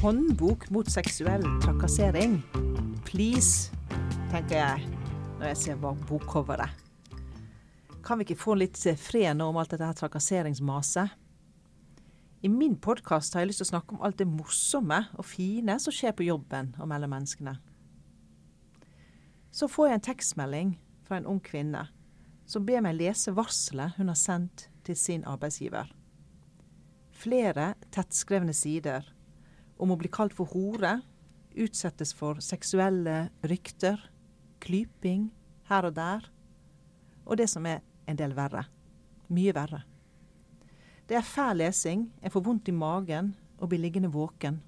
håndbok mot seksuell trakassering. Please, tenker jeg når jeg ser bokcoveret. Kan vi ikke få litt fred nå om alt dette her trakasseringsmaset? I min podkast har jeg lyst til å snakke om alt det morsomme og fine som skjer på jobben og mellom menneskene. Så får jeg en tekstmelding fra en ung kvinne som ber meg lese varselet hun har sendt til sin arbeidsgiver. Flere tettskrevne sider om å bli kalt for hore, utsettes for seksuelle rykter, klyping her og der, og det som er en del verre. Mye verre. Det er fæl lesing, jeg får vondt i magen og blir liggende våken.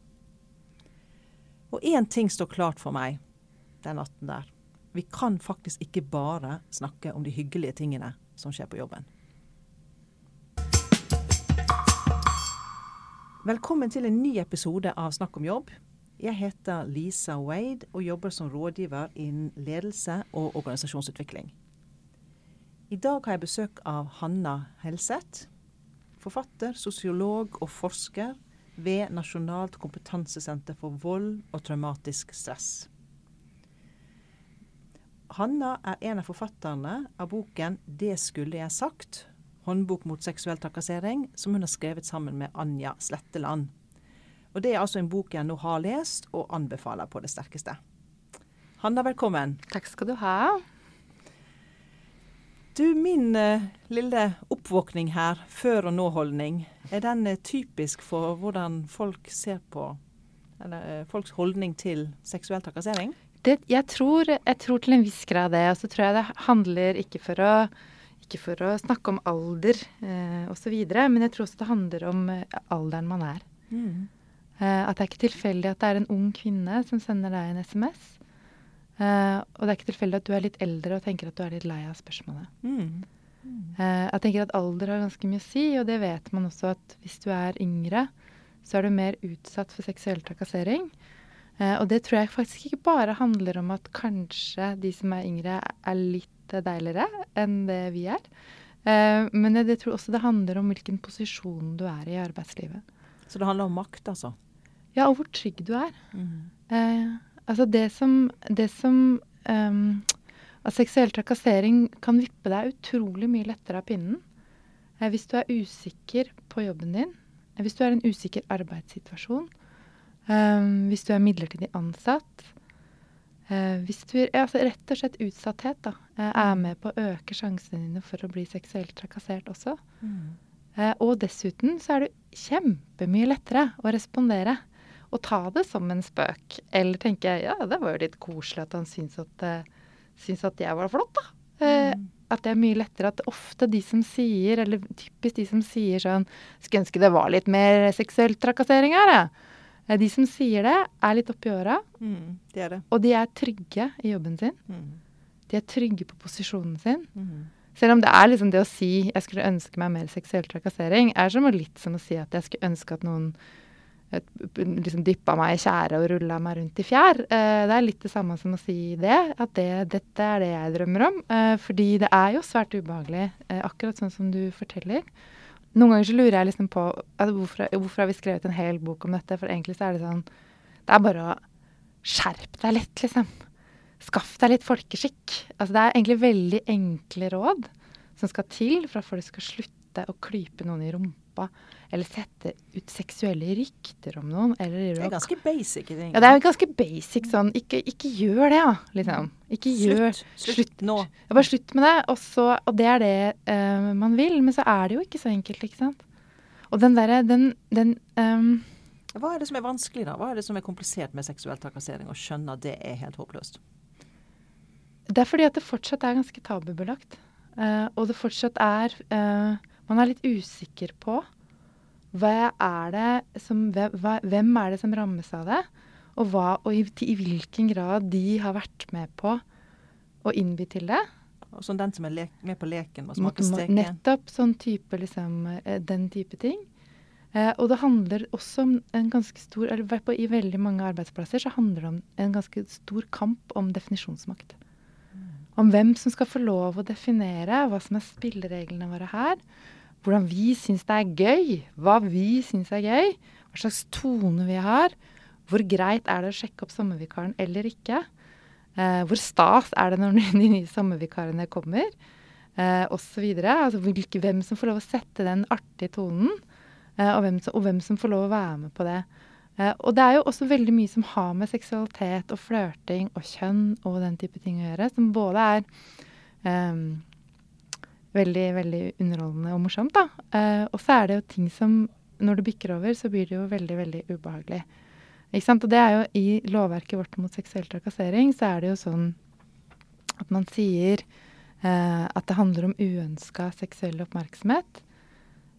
Og én ting står klart for meg den natten der. Vi kan faktisk ikke bare snakke om de hyggelige tingene som skjer på jobben. Velkommen til en ny episode av Snakk om jobb. Jeg heter Lisa Wade og jobber som rådgiver innen ledelse og organisasjonsutvikling. I dag har jeg besøk av Hanna Helseth, forfatter, sosiolog og forsker ved Nasjonalt kompetansesenter for vold og traumatisk stress. Hanna er en av forfatterne av boken 'Det skulle jeg sagt', håndbok mot seksuell trakassering, som hun har skrevet sammen med Anja Sletteland. Og Det er altså en bok jeg nå har lest og anbefaler på det sterkeste. Hanna, velkommen. Takk skal du ha. Du, min uh, lille oppvåkning her, før og nå-holdning, er den uh, typisk for hvordan folk ser på Eller uh, folks holdning til seksuell trakassering? Det, jeg, tror, jeg, tror, til en viss grad det. Og så tror jeg det handler ikke for å, ikke for å snakke om alder eh, osv., men jeg tror også det handler om alderen man er. Mm. Eh, at det er ikke tilfeldig at det er en ung kvinne som sender deg en SMS. Eh, og det er ikke tilfeldig at du er litt eldre og tenker at du er litt lei av spørsmålet. Mm. Mm. Eh, jeg tenker at alder har ganske mye å si, og det vet man også at hvis du er yngre, så er du mer utsatt for seksuell trakassering. Eh, og det tror jeg faktisk ikke bare handler om at kanskje de som er yngre, er litt deiligere enn det vi er. Eh, men jeg, tror også det handler om hvilken posisjon du er i arbeidslivet. Så det handler om makt, altså? Ja, og hvor trygg du er. Mm. Eh, altså det som, det som um, at Seksuell trakassering kan vippe deg utrolig mye lettere av pinnen eh, hvis du er usikker på jobben din, eh, hvis du er i en usikker arbeidssituasjon, um, hvis du er midlertidig ansatt. Eh, hvis du altså rett og slett utsatthet da, eh, er med på å øke sjansene dine for å bli seksuelt trakassert også. Mm. Eh, og dessuten så er det kjempemye lettere å respondere og ta det som en spøk. Eller tenke ja, det var jo litt koselig at han syns at, syns at jeg var flott, da. Mm. At det er mye lettere at ofte de som sier, eller typisk de som sier sånn Skulle ønske det var litt mer seksuell trakassering her, jeg. Uh, de som sier det, er litt oppi åra. Mm, de det. Og de er trygge i jobben sin. Mm. De er trygge på posisjonen sin. Mm. Selv om det er liksom det å si 'jeg skulle ønske meg mer seksuell trakassering', er som litt som å si at jeg skulle ønske at noen liksom dyppa meg i tjære og rulla meg rundt i fjær. Eh, det er litt det samme som å si det. At det, dette er det jeg drømmer om. Eh, fordi det er jo svært ubehagelig, eh, akkurat sånn som du forteller. Noen ganger så lurer jeg liksom på altså, hvorfor, hvorfor, har vi skrevet en hel bok om dette? For egentlig så er det sånn Det er bare å skjerpe deg litt, liksom. Skaff deg litt folkeskikk. Altså det er egentlig veldig enkle råd som skal til for at folk skal slutte å klype noen i rumpa eller sette ut seksuelle rykter om noen. Eller, det er ganske basic ting. Ja, det er ganske basic sånn. Ikke, ikke gjør det, ja. Liksom. Ikke slutt. gjør Slutt, slutt nå. Ja, bare slutt med det. Og, så, og det er det uh, man vil. Men så er det jo ikke så enkelt, ikke sant. Og den derre, den, den um, Hva er det som er vanskelig, da? Hva er det som er komplisert med seksuell trakassering? Å skjønne at det er helt håpløst? Det er fordi at det fortsatt er ganske tabubelagt. Uh, og det fortsatt er uh, Man er litt usikker på som, hvem er det som rammes av det? Og, hva, og i, i, hvilken grad de har vært med på å innby til det. Og sånn den som er med på leken må smake steken. Nettopp sånn type, liksom, eh, den type ting. Eh, og det handler også om en ganske stor eller på, I veldig mange arbeidsplasser så handler det om en ganske stor kamp om definisjonsmakt. Mm. Om hvem som skal få lov å definere hva som er spillereglene våre her hvordan vi syns det er gøy, hva vi syns er gøy, hva slags tone vi har, Hvor greit er det å sjekke opp sommervikaren eller ikke? Eh, hvor stas er det når de nye sommervikarene kommer? Eh, Osv. Altså hvem som får lov å sette den artige tonen. Eh, og, hvem som, og, hvem som, får lov å være med på det. Eh, og det er jo også veldig mye som har med seksualitet og flørting og kjønn og den type ting å gjøre, som både er eh, veldig, veldig underholdende og morsomt, da. Eh, og så er det jo ting som Når det bikker over, så blir det jo veldig, veldig ubehagelig. Ikke sant? Og det er jo i lovverket vårt mot seksuell trakassering, så er det jo sånn at man sier eh, at det handler om uønska seksuell oppmerksomhet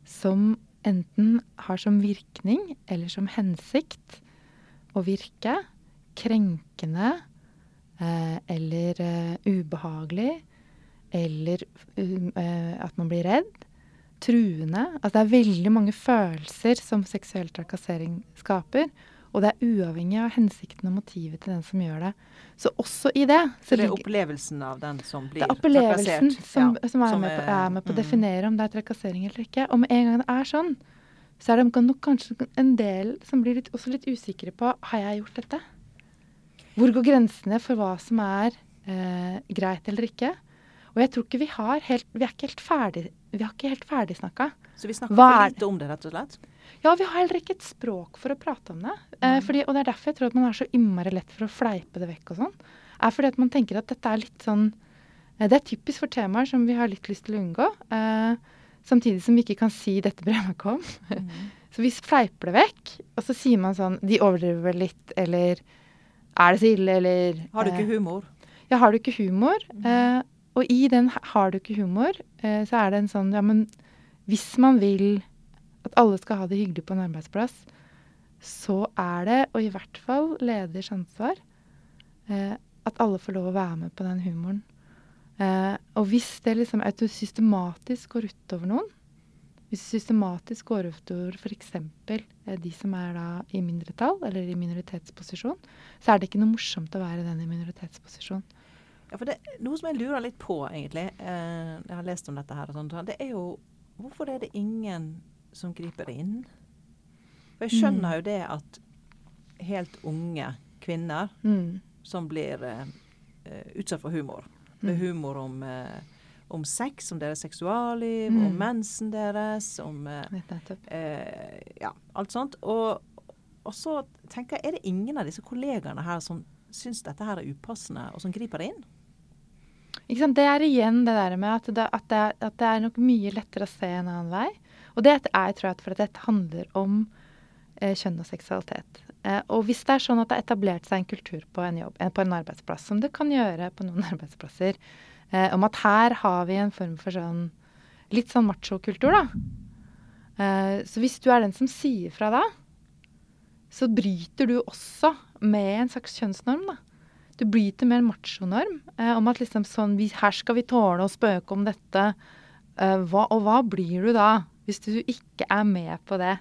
som enten har som virkning eller som hensikt å virke krenkende eh, eller uh, ubehagelig, eller uh, at man blir redd, truende Altså det er veldig mange følelser som seksuell trakassering skaper. Og det er uavhengig av hensikten og motivet til den som gjør det. Så også i det Så det er opplevelsen av den som blir trakassert? Det er opplevelsen som, ja, som, er, som med på, er, med på, å mm. definere om det er trakassering eller ikke. Og med en gang det er sånn, så er det nok kanskje en del som blir litt, også litt usikre på har jeg gjort dette. Hvor går grensene for hva som er eh, greit eller ikke? Og jeg tror ikke vi har helt Vi er ikke helt ferdig vi har ikke helt ferdigsnakka. Så vi snakker for lite om det, rett og slett? Ja, vi har heller ikke et språk for å prate om det. Eh, fordi, og det er derfor jeg tror at man er så innmari lett for å fleipe det vekk og sånn. Er fordi at man tenker at dette er litt sånn eh, Det er typisk for temaer som vi har litt lyst til å unngå. Eh, samtidig som vi ikke kan si 'dette bryr jeg meg ikke om'. Mm. så vi fleiper det vekk, og så sier man sånn 'de overdriver vel litt', eller 'er det så ille', eller Har du ikke eh, humor? Ja, har du ikke humor? Mm. Og i den 'har du ikke humor', eh, så er det en sånn Ja, men hvis man vil at alle skal ha det hyggelig på en arbeidsplass, så er det, og i hvert fall leders ansvar, eh, at alle får lov å være med på den humoren. Eh, og hvis det liksom systematisk går utover noen, hvis det systematisk går utover f.eks. De som er da i mindretall eller i minoritetsposisjon, så er det ikke noe morsomt å være den i minoritetsposisjon. Ja, for det, Noe som jeg lurer litt på, egentlig, eh, jeg har lest om dette her, og sånt, det er jo hvorfor er det ingen som griper inn? For jeg skjønner mm. jo det at helt unge kvinner mm. som blir eh, utsatt for humor, med mm. humor om, eh, om sex, om deres seksualliv, om mm. mensen deres, om uh, Ja, alt sånt. Og, og, så tenker jeg, er det ingen av disse kollegaene her som syns dette her er upassende, og som griper det inn? Det er igjen det der med at det, at, det, at det, er nok mye lettere å se en annen vei. Og det er tror jeg, at dette handler om eh, kjønn og seksualitet. Eh, og hvis det er sånn at det har etablert seg en kultur på en jobb, på en arbeidsplass, som det kan gjøre på noen arbeidsplasser, eh, om at her har vi en form for sånn litt sånn machokultur, da. Eh, så hvis du er den som sier fra da, så bryter du også med en slags kjønnsnorm, da. Du blir til en machonorm eh, om at liksom sånn vi, Her skal vi tåle å spøke om dette. Eh, hva, og hva blir du da? Hvis du ikke er med på det.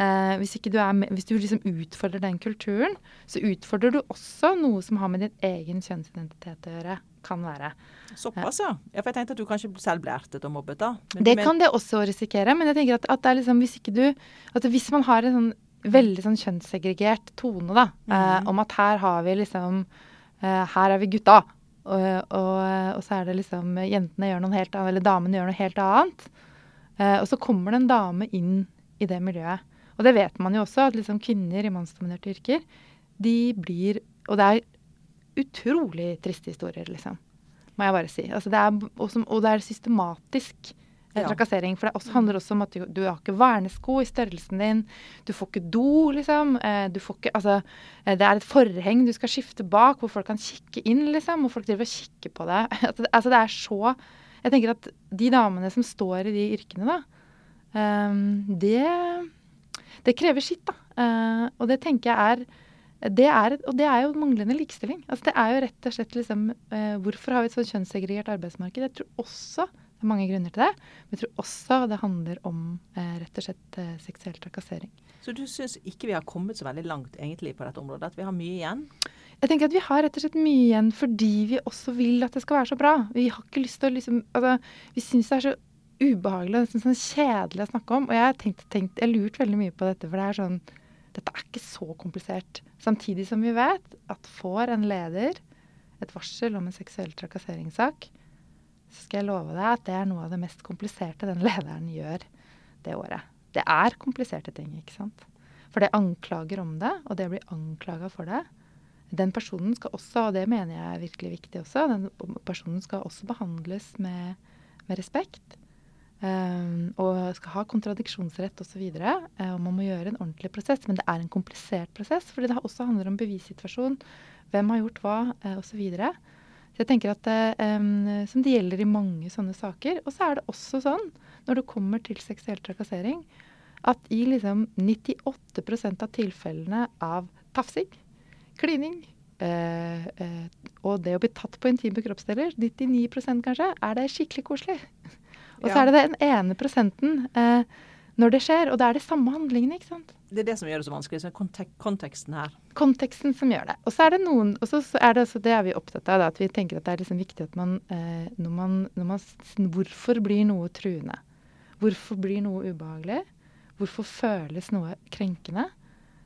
Eh, hvis, du med, hvis, du liksom utfordrer den kulturen, så utfordrer du også noe som har med din egen kjønnsidentitet å gjøre. Kan være. Såpass, ja. ja. For jeg tenkte at du kanskje selv ble ertet og mobbet, da. Men, det kan det også risikere. Men jeg tenker at, at det er liksom hvis ikke du At hvis man har en sånn veldig sånn kjønnssegregert tone, da, mm. eh, om at her har vi liksom eh, Her er vi gutta. Og, og, og, så er det liksom Jentene gjør noe helt annet, eller damene gjør noe helt annet. Eh, og så kommer det en dame inn i det miljøet. Og det vet man jo også, at liksom kvinner i mannsdominerte yrker, de blir Og det er utrolig triste historier, liksom. Må jeg bare si. Altså det er, også, og det er systematisk ja. trakassering. For det også, handler også om at du, du, har ikke vernesko i størrelsen din. Du får ikke do, liksom. Eh, du får ikke Altså, eh, det er et forheng du skal skifte bak, hvor folk kan kikke inn, liksom. Og folk driver og kikker på deg. altså, det er så jeg tenker at de damene som står i de yrkene, da, um, det, det krever sitt, da. Uh, og det tenker jeg er det er, og det er jo manglende likestilling. Altså det er jo rett og slett liksom eh, Hvorfor har vi et sånn kjønnssegregert arbeidsmarked? Jeg tror også det er mange grunner til det. Men jeg tror også det handler om eh, rett og slett eh, seksuell trakassering. Så du syns ikke vi har kommet så veldig langt egentlig på dette området? At vi har mye igjen? Jeg tenker at Vi har rett og slett mye igjen fordi vi også vil at det skal være så bra. Vi har ikke lyst til å liksom, altså, vi syns det er så ubehagelig og sånn kjedelig å snakke om. Og jeg har tenkt, tenkt, jeg lurt veldig mye på dette, for det er sånn dette er ikke så komplisert. Samtidig som vi vet at får en leder et varsel om en seksuell trakasseringssak, så skal jeg love deg at det er noe av det mest kompliserte den lederen gjør det året. Det er kompliserte ting, ikke sant. For det anklager om det, og det blir anklaga for det. Den personen skal også, og det mener jeg er virkelig viktig også, den personen skal også behandles med, med respekt. Um, og skal ha kontradiksjonsrett osv. Og, og man må gjøre en ordentlig prosess. Men det er en komplisert prosess, fordi det også handler om bevissituasjon. Hvem har gjort hva, osv. Så, videre. Så jeg tenker at um, Som det gjelder i mange sånne saker. Og så er det også sånn, når det kommer til seksuell trakassering, at i liksom 98% av tilfellene av tafsing, klining uh, og det å bli tatt på intime kroppsdeler, 99% kanskje, er det skikkelig koselig. Og så er det den ene prosenten eh, når det skjer, og da er det samme handlingene. ikke sant? Det er det som gjør det så vanskelig. så kontek konteksten her. Konteksten som gjør det. Og så er det noen, og så er det, det er vi opptatt av, da, at vi tenker at det er liksom viktig at man, eh, når man, når man Hvorfor blir noe truende? Hvorfor blir noe ubehagelig? Hvorfor føles noe krenkende?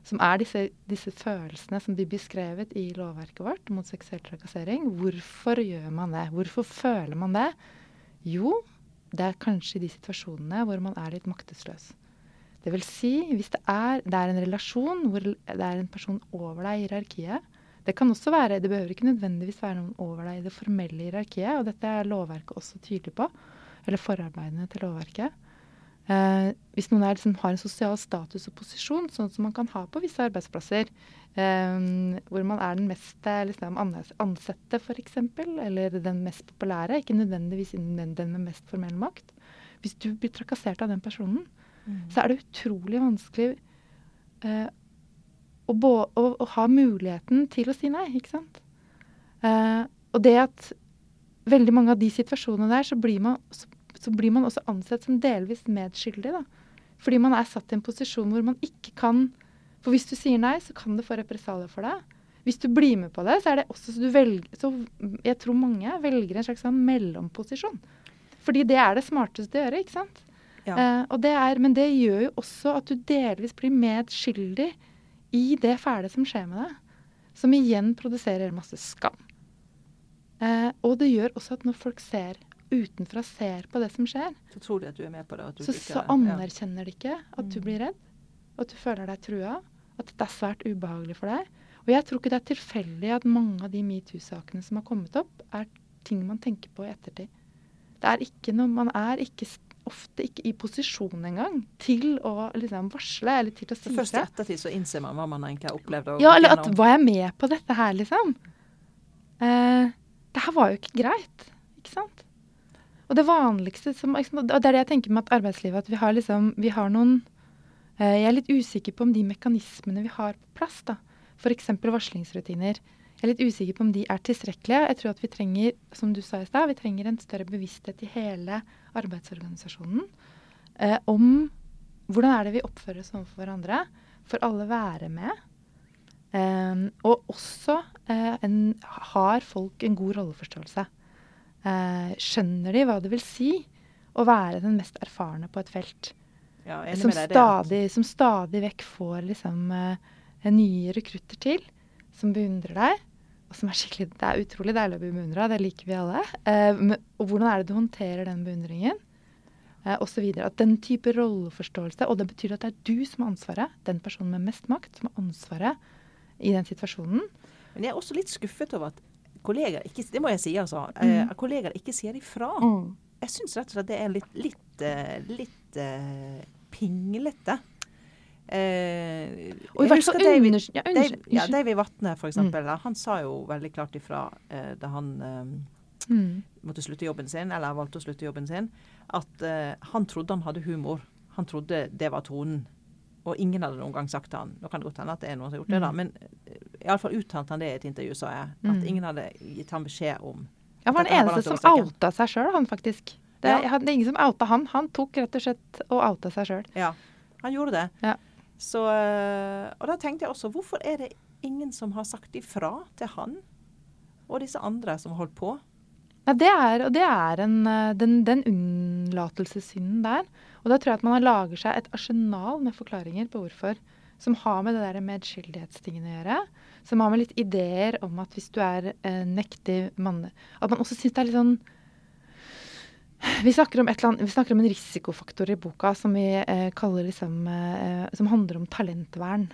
Som er disse, disse følelsene som blir beskrevet i lovverket vårt mot seksuell trakassering. Hvorfor gjør man det? Hvorfor føler man det? Jo, det er kanskje de situasjonene hvor man er litt maktesløs. Det vil si, hvis det er, det er en relasjon hvor det er en person over deg i hierarkiet Det kan også være, det behøver ikke nødvendigvis være noen over deg i det formelle hierarkiet, og dette er lovverket også tydelig på, eller forarbeidene til lovverket. Eh, hvis noen er, liksom, har en sosial status og posisjon, sånn som man kan ha på visse arbeidsplasser, eh, hvor man er den mest eh, liksom, ansatte f.eks., eller den mest populære. Ikke nødvendigvis den, med mest formell makt. Hvis du blir trakassert av den personen, mm. så er det utrolig vanskelig eh, å, å, å, ha muligheten til å si nei, ikke sant. Eh, og det at veldig mange av de situasjonene der, så blir man, så, så blir man også ansett som delvis medskyldig. da. Fordi man er satt i en posisjon hvor man ikke kan for hvis du sier nei, så kan det få represalier for deg. Hvis du blir med på det, så er det også så du velger Så jeg tror mange velger en slags sånn mellomposisjon. Fordi det er det smarteste å gjøre, ikke sant? Ja. Eh, det er, men det gjør jo også at du delvis blir medskyldig i det fæle som skjer med deg. Som igjen produserer masse skam. Eh, og det gjør også at når folk ser utenfra ser på det som skjer, så tror de at du er med på det. så, så anerkjenner de ikke at du mm. blir redd og at du føler deg trua. At det er svært ubehagelig for deg. Og jeg tror ikke det er tilfeldig at mange av de metoo-sakene som har kommet opp, er ting man tenker på i ettertid. Det er ikke noe, Man er ikke, ofte ikke i posisjon engang til å liksom varsle eller til å si det. Først i ettertid så innser man hva man egentlig har opplevd. ja, eller at var jeg med på dette her, liksom? Eh, det her var jo ikke greit, ikke sant? Og det vanligste som, og det er det jeg tenker med at arbeidslivet, at vi har liksom, vi har noen Eh, jeg er litt usikker på om de mekanismene vi har på plass, da, f.eks. varslingsrutiner, jeg er litt usikker på om de er tilstrekkelige. Jeg tror at vi trenger som du sa i sted, vi trenger en større bevissthet i hele arbeidsorganisasjonen eh, om hvordan er det vi oppfører oss overfor hverandre. For alle være med. Eh, og også eh, en, har folk en god rolleforståelse. Eh, skjønner de hva det vil si å være den mest erfarne på et felt? Ja, som, stadig, som, stadig, vekk får liksom uh, nye rekrutter til, som beundrer deg. Som er skikkelig, Det er utrolig deilig å bli beundra, det liker vi alle. Uh, og hvordan er det du håndterer den beundringen? Eh, og så videre. At den type rolleforståelse, og det betyr at det er du som har ansvaret, den personen med mest makt, som har ansvaret i den situasjonen. Men jeg er også litt skuffet over at kolleger ikke, det må jeg si altså, mm. kolleger ikke sier ifra. Mm. Jeg syns rett og slett det er litt, litt, litt pinglete. Eh, og i hvert fall David, ja, David, ja, David Vatne, for eksempel, mm. han sa jo veldig klart ifra eh, da han eh, mm. måtte slutte jobben sin, eller valgte å slutte jobben sin, at eh, han trodde han hadde humor. Han trodde det var tonen. Og ingen hadde noen gang sagt til han Nå kan det godt hende at det er noen som har gjort det, da, mm. men uh, iallfall uttalte han det i et intervju, sa jeg. At mm. ingen hadde gitt ham beskjed om Ja, var den eneste som outa seg sjøl, han faktisk. Det, ja. det, er ingen som outa han. Han tok rett og slett og outa seg sjøl. Ja, han gjorde det. Ja. Så, eh, og da tenkte jeg også, hvorfor er det ingen som har sagt ifra til han og disse andre som har holdt på? Ja, det er, og det er en, eh, den, den unnlatelsessynden der. Og da tror jeg at man lager seg et arsenal med forklaringer på hvorfor som har med det der medskyldighetstingen å gjøre. Som har med litt ideer om at hvis du er eh, nektig mann At man også syns det er litt sånn vi snakker, annet, vi snakker om en risikofaktor i boka som vi eh, kaller liksom eh, Som handler om talentvern.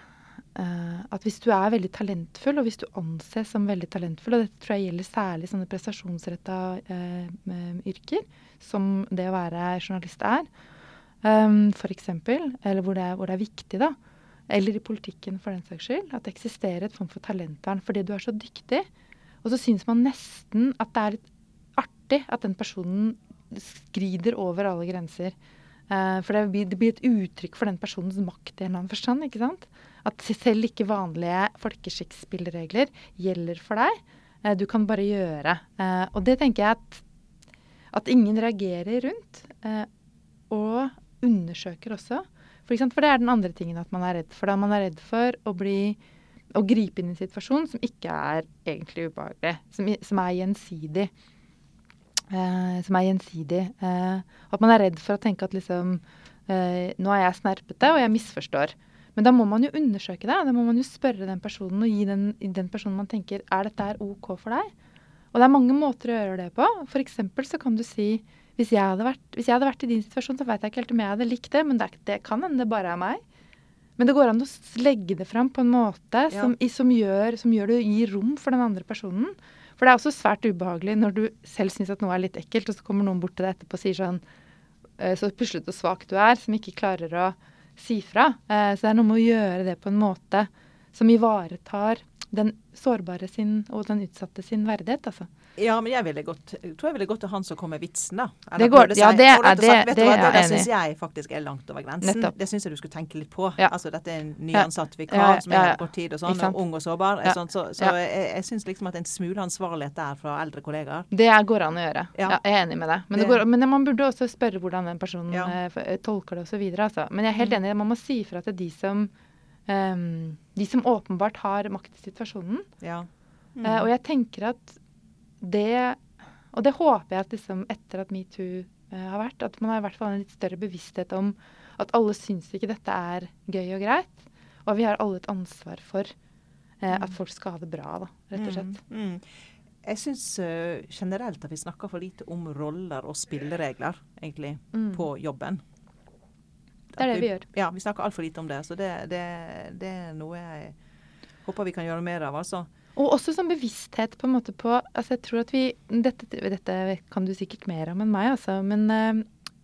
Eh, at hvis du er veldig talentfull, og hvis du anses som veldig talentfull, og dette tror jeg gjelder særlig sånne prestasjonsretta uh, yrker, som det å være journalist er, um, f.eks., eller hvor det, er, hvor det, er, viktig, da, eller i politikken for den saks skyld, at det eksisterer et form for talentvern fordi du er så dyktig. Og så syns man nesten at det er litt artig at den personen skrider over alle grenser. Uh, for det blir, det blir, et uttrykk for den personens makt i en eller annen forstand. ikke sant? At selv ikke vanlige folkeskikkspilleregler gjelder for deg. Uh, du kan bare gjøre. Uh, og det tenker jeg at, at ingen reagerer rundt. Og undersøker også. For, for, det er den andre tingen at man er redd for. Da man er redd for å bli å gripe inn i en situasjon som ikke er egentlig ubehagelig. Som, som er gjensidig. Eh, som er gjensidig. Eh, at man er redd for å tenke at liksom eh, Nå er jeg snerpete, og jeg misforstår. Men da må man jo undersøke det. Da må man jo spørre den personen og gi den, den personen man tenker er dette her OK for deg. Og det er mange måter å gjøre det på. F.eks. så kan du si hvis jeg, hadde vært, hvis jeg hadde vært i din situasjon, så vet jeg ikke helt om jeg hadde likt det, men det, det kan hende det bare er meg. Men det går an å legge det fram på en måte som, ja. som, gjør, som gjør det gir rom for den andre personen. For det er også svært ubehagelig når du selv syns at noe er litt ekkelt, og så kommer noen bort til deg etterpå og sier sånn «Øh, Så puslete og svak du er, som ikke klarer å si fra. Eh, så det er noe med å gjøre det på en måte som ivaretar den sårbare sin og den utsatte sin verdighet, altså. Ja, men jeg gått, jeg tror jeg ville gått til han som kom med vitsen, da. det går, ja, det, er, det, sagt, det, det, det syns jeg faktisk er langt over grensen. Nettopp. Det syns jeg du skulle tenke litt på. Ja. Altså, dette er en nyansatt vikar ja, som er på tid og sånn, og ung og sårbar. Sånn, så, så jeg, jeg syns liksom at en smule ansvarlighet der fra eldre kollegaer. Det går an å gjøre. Ja. jeg er enig med deg. Men, går, men, man burde også spørre hvordan den personen uh, tolker det osv. Altså. Men jeg er helt mm. enig, man må si fra til de som Um, de som åpenbart har makt i situasjonen. Ja. Mm. Uh, og jeg tenker at det Og det håper jeg at liksom etter at metoo uh, har vært, at man har i hvert fall en litt større bevissthet om at alle syns ikke dette er gøy og greit. Og vi har alle et ansvar for uh, at mm. folk skal ha det bra, da, rett og slett. Mm. Mm. Jeg syns generelt at vi snakker for lite om roller og spilleregler, egentlig, mm. på jobben. Det er det vi, vi gjør. Ja, vi snakker altfor lite om det. Så det, det, det, er noe jeg håper vi kan gjøre mer av, altså. Og også sånn bevissthet på en måte på altså jeg tror at vi, Dette, dette kan du sikkert mer om enn meg, altså. Men uh,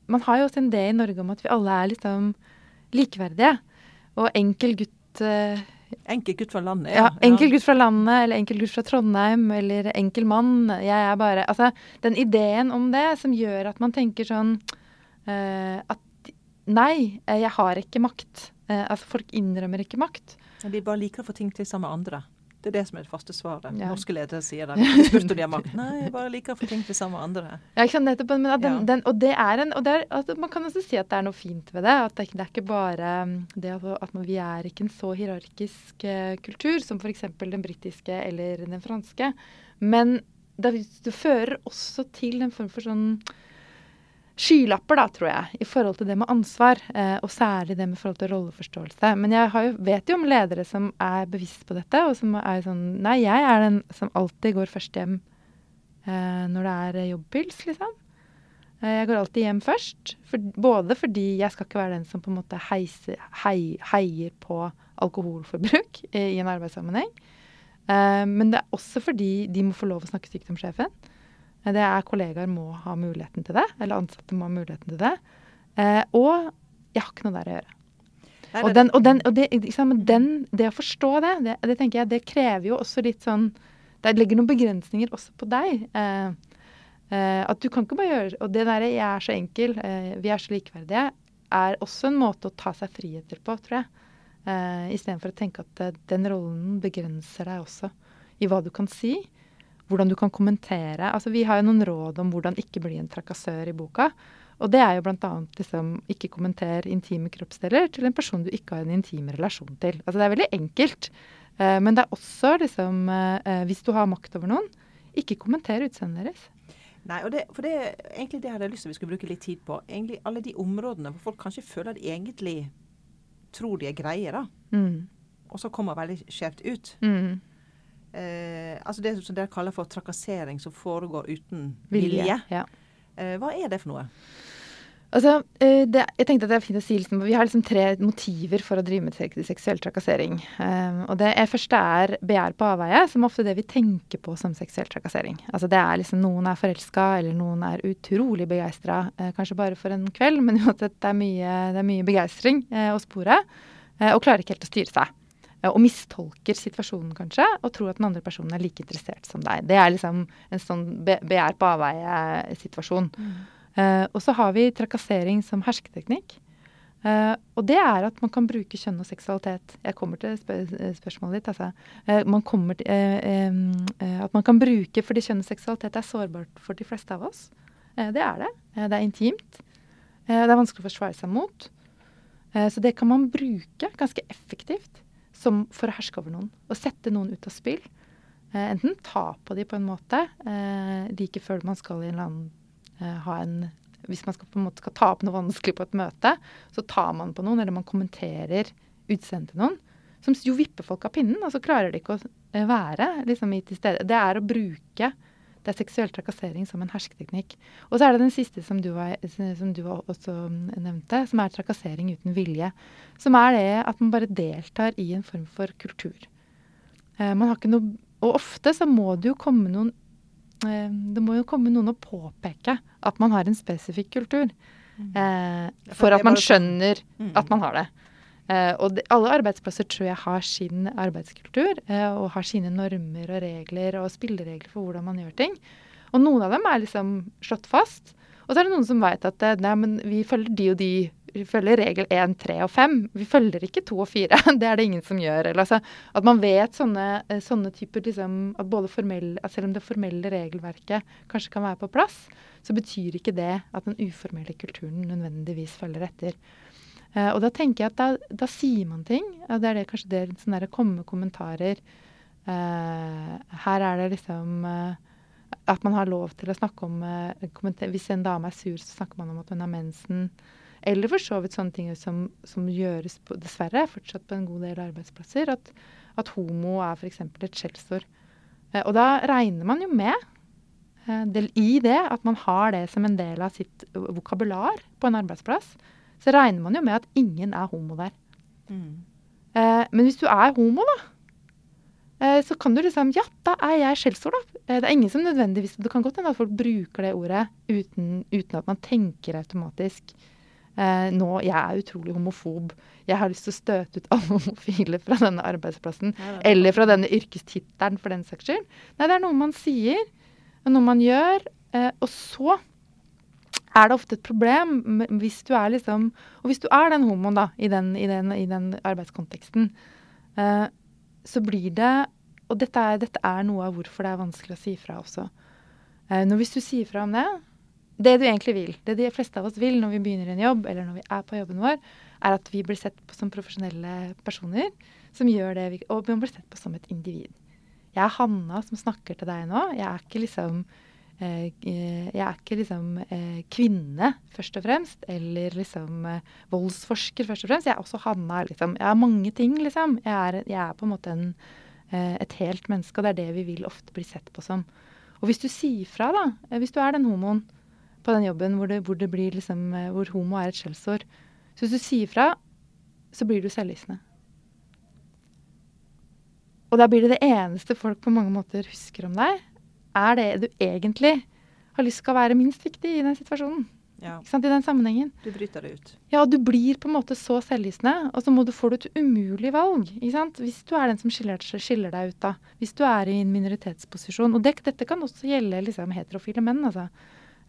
man har jo også en idé i Norge om at vi alle er liksom likeverdige. Og enkel gutt uh, Enkel gutt fra landet, ja. ja. Enkel gutt fra landet, eller enkel gutt fra Trondheim, eller enkel mann. Jeg er bare Altså, den ideen om det som gjør at man tenker sånn uh, At Nei, jeg har ikke makt. Altså, folk innrømmer ikke makt. De bare liker å få ting til sammen med andre. Det er det som er det faste svaret. Ja. Norske ledere sier det. De spurte om de har makt. Nei, jeg bare liker å få ting til sammen med andre. Ja, ikke sant, nettopp. Men den, ja. den, og det er en og det er, altså, Man kan også si at det er noe fint ved det. At det, det er ikke bare mm, det at man, vi er ikke en så hierarkisk uh, kultur som f.eks. den britiske eller den franske. Men det, det fører også til en form for sånn skylapper, da, tror jeg, i forhold til det med ansvar. Eh, og særlig det med forhold til rolleforståelse. Men jeg jo, vet jo om ledere som er bevisst på dette, og som er sånn Nei, jeg er den som alltid går først hjem eh, når det er jobbpils, liksom. Eh, jeg går alltid hjem først. For, både fordi jeg skal ikke være den som på en måte heiser, hei, heier på alkoholforbruk i, en arbeidssammenheng. Eh, men det er også fordi de må få lov å snakke stygt om sjefen. Det er kollegaer må ha muligheten til det, eller ansatte må ha muligheten til det. Eh, og jeg har ikke noe der å gjøre. Og, den, og, den, og det, liksom, den, det, å forstå det, det, det, tenker jeg, det krever jo også litt sånn Det legger noen begrensninger også på deg. Eh, eh, at du kan ikke bare gjøre Og det derre 'jeg er så enkel, eh, vi er så likeverdige', er også en måte å ta seg friheter på, tror jeg. Eh, Istedenfor å tenke at eh, den rollen begrenser deg også i hva du kan si hvordan du kan kommentere. Altså, vi har jo noen råd om hvordan ikke bli en trakassør i boka. Og det er jo bl.a. Liksom, ikke kommenter intime kroppsdeler til en person du ikke har en intim relasjon til. Altså, det er veldig enkelt. Eh, men det er også liksom eh, Hvis du har makt over noen, ikke kommenter utseendet deres. Nei, og det, for det er egentlig det hadde jeg lyst til vi skulle bruke litt tid på. Egentlig Alle de områdene hvor folk kanskje føler de egentlig tror de er greie, da. Mm. Og så kommer veldig skjevt ut. Mm. Eh, altså det som dere kaller for trakassering som foregår uten vilje. Ja. Eh, hva er det for noe? Altså, eh, det, jeg tenkte at det er fint å si liksom, Vi har liksom tre motiver for å drive med seksuell trakassering. Um, og det er, første er begjær på avveie, som ofte er det vi tenker på som seksuell trakassering. Altså det er liksom Noen er forelska, eller noen er utrolig begeistra. Uh, kanskje bare for en kveld, men uansett, det er mye, det er mye begeistring uh, å spore. Uh, og klarer ikke helt å styre seg. Eh, og mistolker situasjonen kanskje, og tror at den andre personen er like interessert som deg. Det er liksom en sånn be begjær på avveie-situasjon. Eh, og så har vi trakassering som hersketeknikk. Uh, og det er at man kan bruke kjønn og seksualitet. Jeg kommer til spør spørsmålet ditt. Altså. Uh, man kommer til, at man kan bruke fordi kjønn og seksualitet er sårbart for de fleste av oss. Det er det. Det er intimt. Det er vanskelig å forsvare seg mot. Så det kan man bruke ganske effektivt som for å herske over noen. Og sette noen ut av spill. Eh, enten ta på de på en måte eh, like før man skal i en eller annen eh, ha en Hvis man skal på en måte skal ta opp noe vanskelig på et møte, så tar man på noen, eller man kommenterer utseendet til noen. Som jo vipper folk av pinnen, og så klarer de ikke å eh, være liksom, i til stede. Det er å bruke det er seksuell trakassering som en hersketeknikk. Og så er det den siste som du, var, som du også nevnte, som er trakassering uten vilje. Som er det at man bare deltar i en form for kultur. Eh, man har ikke noe, og ofte så må det jo komme noen eh, Det må jo komme noen og påpeke at man har en spesifikk kultur. Eh, for at man sånn- skjønner Mm. at man har det. Eh, og de, alle arbeidsplasser tror jeg har sin arbeidskultur eh, og har sine normer og regler og spilleregler for hvordan man gjør ting. Og noen av dem er liksom slått fast. Og så er det noen som vet at eh, nei, men vi følger de og de. Vi følger regel 1, 3 og 5. Vi følger ikke 2 og 4. Det er det ingen som gjør. Eller, altså, at man vet sånne, sånne typer liksom, at formell, at Selv om det formelle regelverket kanskje kan være på plass, så betyr ikke det at den uformelle kulturen nødvendigvis følger etter. Eh, og da tenker jeg at da, da sier man ting. og det er det kanskje det sånn komme kommentarer. Eh, her er det liksom eh, at man har lov til å snakke om Hvis en dame er sur, så snakker man om at hun har mensen. Eller for så vidt sånne ting som, som gjøres på, dessverre fortsatt på en god del arbeidsplasser. At, at homo er f.eks. et skjellsord. Og da regner man jo med del, i det at man har det som en del av sitt vokabular på en arbeidsplass så regner man jo med at ingen er homo der. Mm. Eh, men hvis du er homo, da, eh, så kan du liksom Ja, da er jeg skjellsord, da. Eh, det er ingen som nødvendigvis Det kan godt hende at folk bruker det ordet uten, uten at man tenker automatisk eh, nå, jeg er utrolig homofob. Jeg har lyst til å støte ut alle homofile fra denne arbeidsplassen. Nei. Eller fra denne yrkestittelen, for den saks skyld. Nei, det er noe man sier, og noe man gjør. Eh, og så er det ofte et problem hvis du er liksom Og hvis du er den homoen, da, i den, i den, i den arbeidskonteksten, eh, så blir det Og dette er, dette er noe av hvorfor det er vanskelig å si fra også. Eh, når hvis du sier fra om det Det du egentlig vil, det de fleste av oss vil når vi begynner en jobb, eller når vi er på jobben vår, er at vi blir sett på som profesjonelle personer som gjør det vi Og vi blir sett på som et individ. Jeg er Hanna som snakker til deg nå. Jeg er ikke liksom jeg er ikke liksom eh, kvinne, først og fremst, eller liksom eh, voldsforsker, først og fremst. Jeg er også Hanna, liksom. Jeg er mange ting, liksom. Jeg er, jeg er på en måte en, eh, et helt menneske, og det er det vi vil ofte bli sett på som. Og hvis du sier fra, da, eh, hvis du er den homoen på den jobben hvor det, hvor det blir liksom, eh, hvor homo er et skjellsord, så hvis du sier fra, så blir du selvlysende. Og da blir det det eneste folk på mange måter husker om deg, er det du egentlig har lyst til å være minst viktig i den situasjonen. Ja? I den sammenhengen. du bryter det ut. Ja, du blir på en måte så selvlysende, og så må du få et umulig valg. Hvis du er den som skiller, skiller deg ut, da. Hvis du er i en minoritetsposisjon. Og det, dette kan også gjelde liksom, heterofile menn, altså.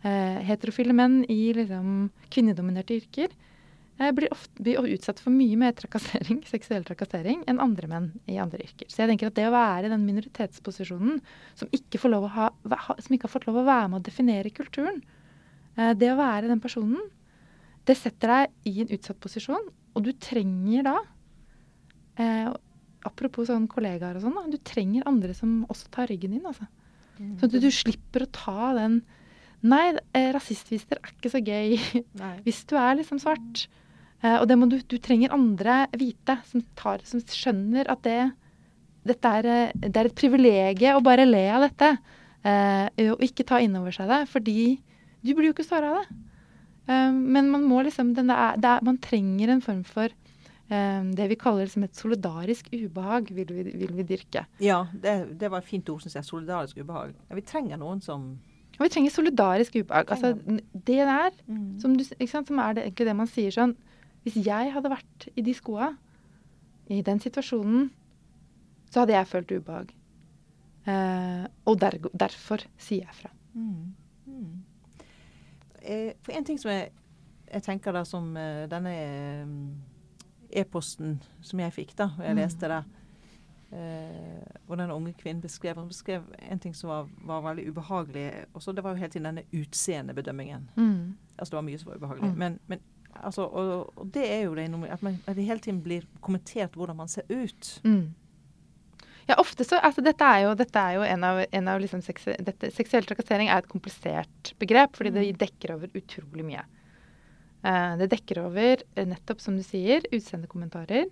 Eh, heterofile menn i liksom, kvinnedominerte yrker blir, ofte, blir utsatt for mye mer trakassering, seksuell trakassering enn andre menn i andre yrker. Så jeg tenker at det å være i den minoritetsposisjonen som ikke, får lov å ha, som ikke har fått lov å være med å definere kulturen, eh, det å være den personen, det setter deg i en utsatt posisjon, og du trenger da eh, Apropos sånn kollegaer og sånn, da, du trenger andre som også tar ryggen din. altså. Sånn at du, du slipper å ta den Nei, rasistvister rasistviser er ikke så gøy Nei. hvis du er liksom svart. Eh, og det må du, du trenger andre vite, som, tar, som skjønner at det, er, eh, det er et privilegium å bare le av dette. Eh, og ikke ta inn over seg det, fordi du blir jo ikke såra av det. Men man må liksom er, er, Man trenger en form for det vi kaller liksom et solidarisk ubehag, vil vi, vil vi dyrke. Ja, det, det, var et fint ord, syns jeg. Solidarisk ubehag. Ja, vi trenger noen som ja, vi trenger solidarisk ubehag. Altså, det der, mm. som, du, sant, som, er det, egentlig det man sier sånn Hvis jeg hadde vært i de skoa, i den situasjonen, så hadde jeg følt ubehag. Eh, og der, derfor sier jeg fra. Mm. Mm. Eh, for en ting som jeg, jeg tenker da som eh, denne eh, e-posten som jeg fikk da, og jeg mm. leste det, Eh, og den unge kvinnen beskrev, hun beskrev en ting som var, var veldig ubehagelig. Også, det var jo hele tiden denne utseendebedømmingen. Mm. Altså, det var mye som var ubehagelig. Mm. Men, men altså, og, og, det er jo det at, man, at det hele tiden blir kommentert hvordan man ser ut. Mm. Ja, ofte så, altså Dette er jo, dette er jo en av, en av liksom seksu, dette, Seksuell trakassering er et komplisert begrep, fordi det mm. dekker over utrolig mye. Uh, det dekker over, nettopp som du sier, utseendekommentarer.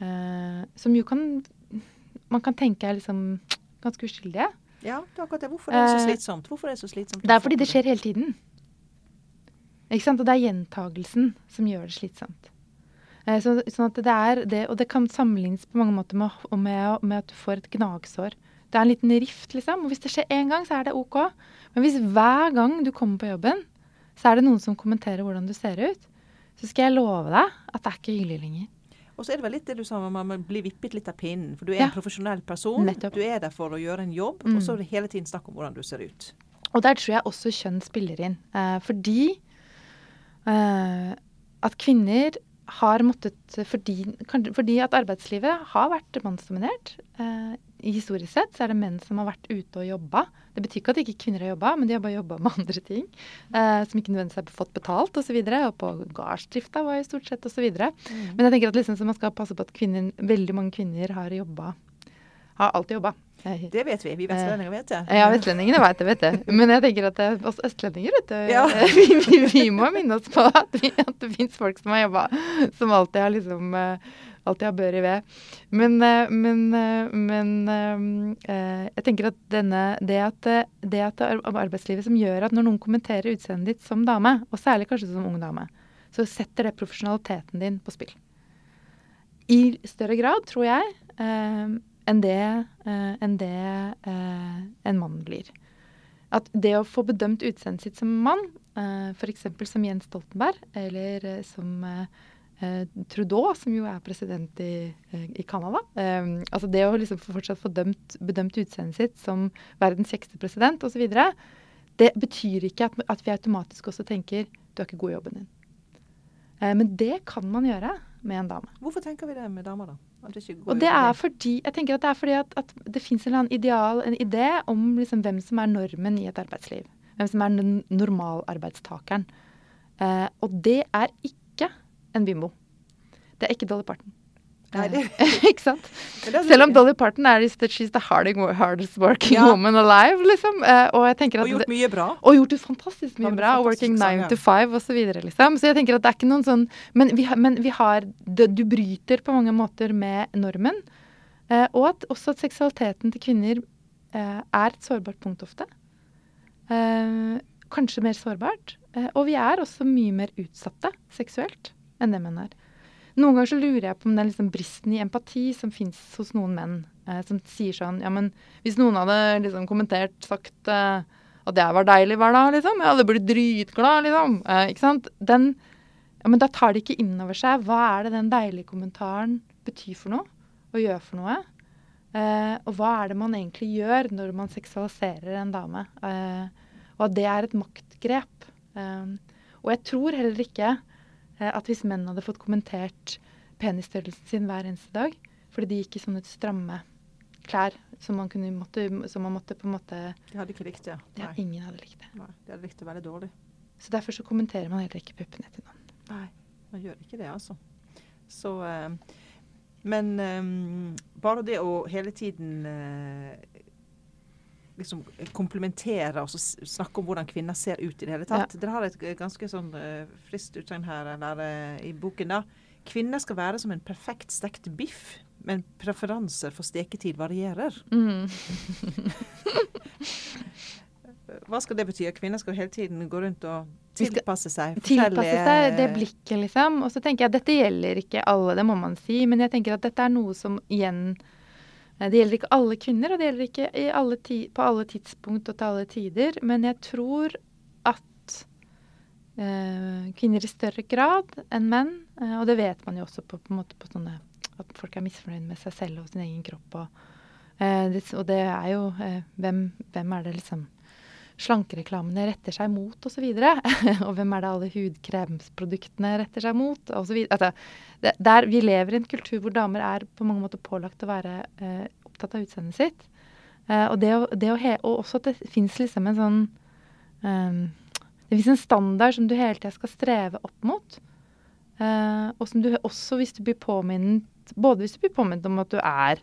Uh, som jo kan man kan tenke er liksom ganske uskyldige. Ja, det er akkurat det. Hvorfor er det så eh, slitsomt? Hvorfor er Det så slitsomt? Det er fordi det skjer hele tiden. Ikke sant? Og det er gjentagelsen som gjør det slitsomt. Eh, så, sånn at det er det, Og det kan sammenlignes på mange måter med, med, med, at du får et gnagsår. Det er en liten rift, liksom. Og hvis det skjer én gang, så er det OK. Men hvis hver gang du kommer på jobben, så er det noen som kommenterer hvordan du ser ut, så skal jeg love deg at det er ikke hyggelig lenger. Og så er det vel litt det du sa, man blir vippet litt av pinnen. For du er ja. en profesjonell person. Nettopp. Du er der for å gjøre en jobb, mm. og så er det hele tiden snakk om hvordan du ser ut. Og der tror jeg også kjønn spiller inn. Eh, fordi at kvinner har måttet fordi, fordi, at arbeidslivet har vært mannsdominert. Eh, historisk sett så er det menn som har vært ute og jobba. Det betyr ikke at ikke kvinner har jobba, men de har bare jobba med andre ting. Eh, som ikke nødvendigvis har fått betalt osv. Og, så og på gardsdrifta var jo stort sett osv. Mm. Men jeg tenker at liksom, man skal passe på at kvinner, veldig mange kvinner har jobba. Har alltid jobba. Det vet vi. Vi vestlendinger vet det. Ja, vestlendingene vet det, vet det. Men jeg tenker at oss østlendinger, vet du. Ja. Vi, vi, vi, må minne oss på at, vi, at det fins folk som har jobba, som alltid har liksom alltid har bør i ved. Men, eh, men, eh, men eh, jeg tenker at denne, det at det at det er arbeidslivet som gjør at når noen kommenterer utseendet ditt som dame, og særlig kanskje som ung dame, så setter det profesjonaliteten din på spill. I større grad, tror jeg, enn det, enn det en mann blir. At det å få bedømt utseendet sitt som mann, uh, f.eks. som Jens Stoltenberg, eller som eh, Trudeau, som jo er president i, eh, i Canada. Um, altså det å liksom fortsatt få dømt, bedømt utseendet sitt som verdens kjekkeste president osv., det betyr ikke at, at, vi automatisk også tenker du er ikke god i jobben din. Uh, men det kan man gjøre med en dame. Hvorfor tenker vi det med damer, da? Og det er fordi, jeg tenker at det er fordi at, at det fins en ideal, en idé om liksom hvem som er normen i et arbeidsliv. Hvem som er normalarbeidstakeren. Eh, og det er ikke en bimbo. Det er ikke Dolly Parton. Ikke sant? Selv om Dolly Parton er she's the hardest working ja. woman alive, liksom. Uh, og, og gjort mye bra. Og gjort det fantastisk mye bra. Working nine to five osv. Liksom. Så jeg tenker at det er ikke noen sånn Men vi, men vi har det, Du bryter på mange måter med normen. Uh, og at også at seksualiteten til kvinner uh, er et sårbart punkt ofte. kanskje mer sårbart. og vi er også mye mer utsatte seksuelt enn det menn er. Noen ganger så lurer jeg på om den liksom bristen i empati som fins hos noen menn, eh, som sier sånn Ja, men hvis noen hadde liksom kommentert, sagt eh, at jeg var deilig hver dag, liksom, jeg hadde blitt dritglad, liksom. Eh, ikke sant? Den Ja, men da tar de ikke inn over seg hva er det den deilige kommentaren betyr for noe, og gjør for noe. Eh, og hva er det man egentlig gjør når man seksualiserer en dame? Eh, og at det er et maktgrep. Eh, og jeg tror heller ikke at hvis menn hadde fått kommentert penisstørrelsen sin hver eneste dag, fordi de gikk i sånne stramme klær som man, kunne, måtte, som man måtte på en måte De hadde ikke likt det. Ja, ingen hadde likt det. Nei, de hadde likt det veldig dårlig. Så derfor så kommenterer man heller ikke puppene til noen. Nei, man gjør ikke det, altså. Så uh, Men um, bare det å hele tiden liksom komplementere og snakke om hvordan kvinner ser ut i det hele tatt. Dere har et ganske sånn uh, friskt utsagn her eller, eh, i boken. da. Kvinner skal være som en perfekt stekt biff, men preferanser for steketid varierer. Mm. Hva skal det bety? Kvinner skal hele tiden gå rundt og tilpasse seg Tilpasse seg det blikket, liksom. Og så tenker jeg at dette gjelder ikke alle, det må man si. Men jeg tenker at dette er noe som igjen eh, Det gjelder ikke alle kvinner, og det gjelder ikke alle på alle tidspunkt og til alle tider. Men jeg tror at eh, kvinner i større grad enn menn, eh, og det vet man jo også på, på, på sånne At folk er misfornøyd med seg selv og sin egen kropp. Og, eh, det, og det er jo eh, hvem, hvem er det liksom slankereklamene retter seg mot osv. Og, og hvem er det alle hudkremsproduktene retter seg mot osv. Altså, det- vi lever i en kultur hvor damer er på mange måter pålagt å være eh, opptatt av utseendet sitt. Eh, og, det å, det å he og også at det fins liksom en sånn eh, Det fins en standard som du hele tida skal streve opp mot. Eh, og som du også, hvis du blir påminnet Både hvis du blir påminnet om at du er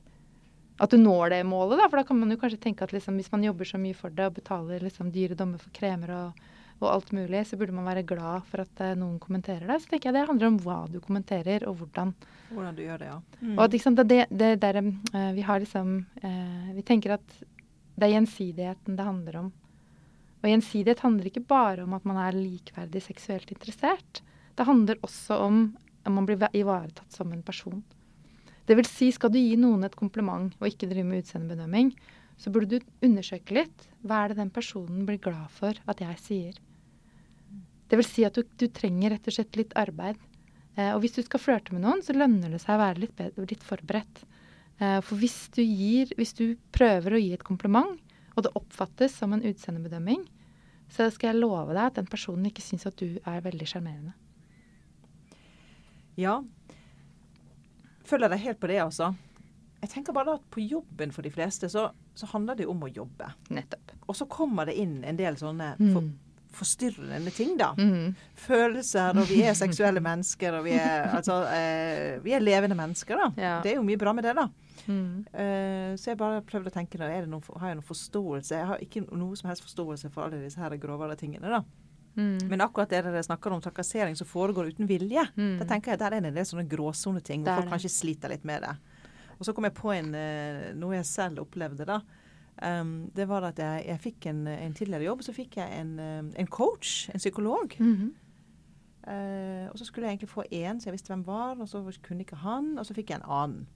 at du når det målet, da. For da kan man jo kanskje tenke at liksom, hvis man jobber så mye for det og betaler liksom, dyre dommer for kremer og, og alt mulig, så burde man være glad for at uh, noen kommenterer det. Så tenker jeg det handler om hva du kommenterer, og hvordan. Hvordan du gjør det, ja. Og at liksom, det, det, der, uh, vi har liksom uh, Vi tenker at det er gjensidigheten det handler om. Og gjensidighet handler ikke bare om at man er likeverdig seksuelt interessert. Det handler også om om man blir ivaretatt som en person. Det vil si, skal du gi noen et kompliment og ikke drive med utseendebedømming, så burde du undersøke litt. Hva er det den personen blir glad for at jeg sier? Det vil si at du, du trenger rett og slett litt arbeid. Eh, og hvis du skal flørte med noen, så lønner det seg å være litt, bedre, litt forberedt. Eh, for hvis du, gir, hvis du prøver å gi et kompliment, og det oppfattes som en utseendebedømming, så skal jeg love deg at den personen ikke syns at du er veldig sjarmerende. Ja. Følger deg helt på det, altså. Jeg tenker bare at på jobben for de fleste, så, så handler det om å jobbe. Nettopp. Og så kommer det inn en del sånne for, Mm. forstyrrende ting, da. Mm. Følelser, og vi er seksuelle mennesker, og vi er, altså, eh, vi er levende mennesker, da. Ja. Det er jo mye bra med det, da. Mm. Uh, så jeg bare prøvde å tenke, da, det noen, har jeg noen forståelse? Jeg har ikke noe som helst forståelse for alle disse her grovere tingene, da. Mm. Men akkurat det dere snakker om trakassering som foregår uten vilje, Mm. da tenker jeg der er det en del sånne gråsoneting hvor folk kanskje sliter litt med det. Og så kom jeg på en, eh, noe jeg selv opplevde, da. Um, det var at jeg, jeg fikk en, en tidligere jobb, så fikk jeg en, eh, en coach, en psykolog. Mm -hmm. uh, og så skulle jeg egentlig få én, så jeg visste hvem var, og så kunne ikke han, og så fikk jeg en annen.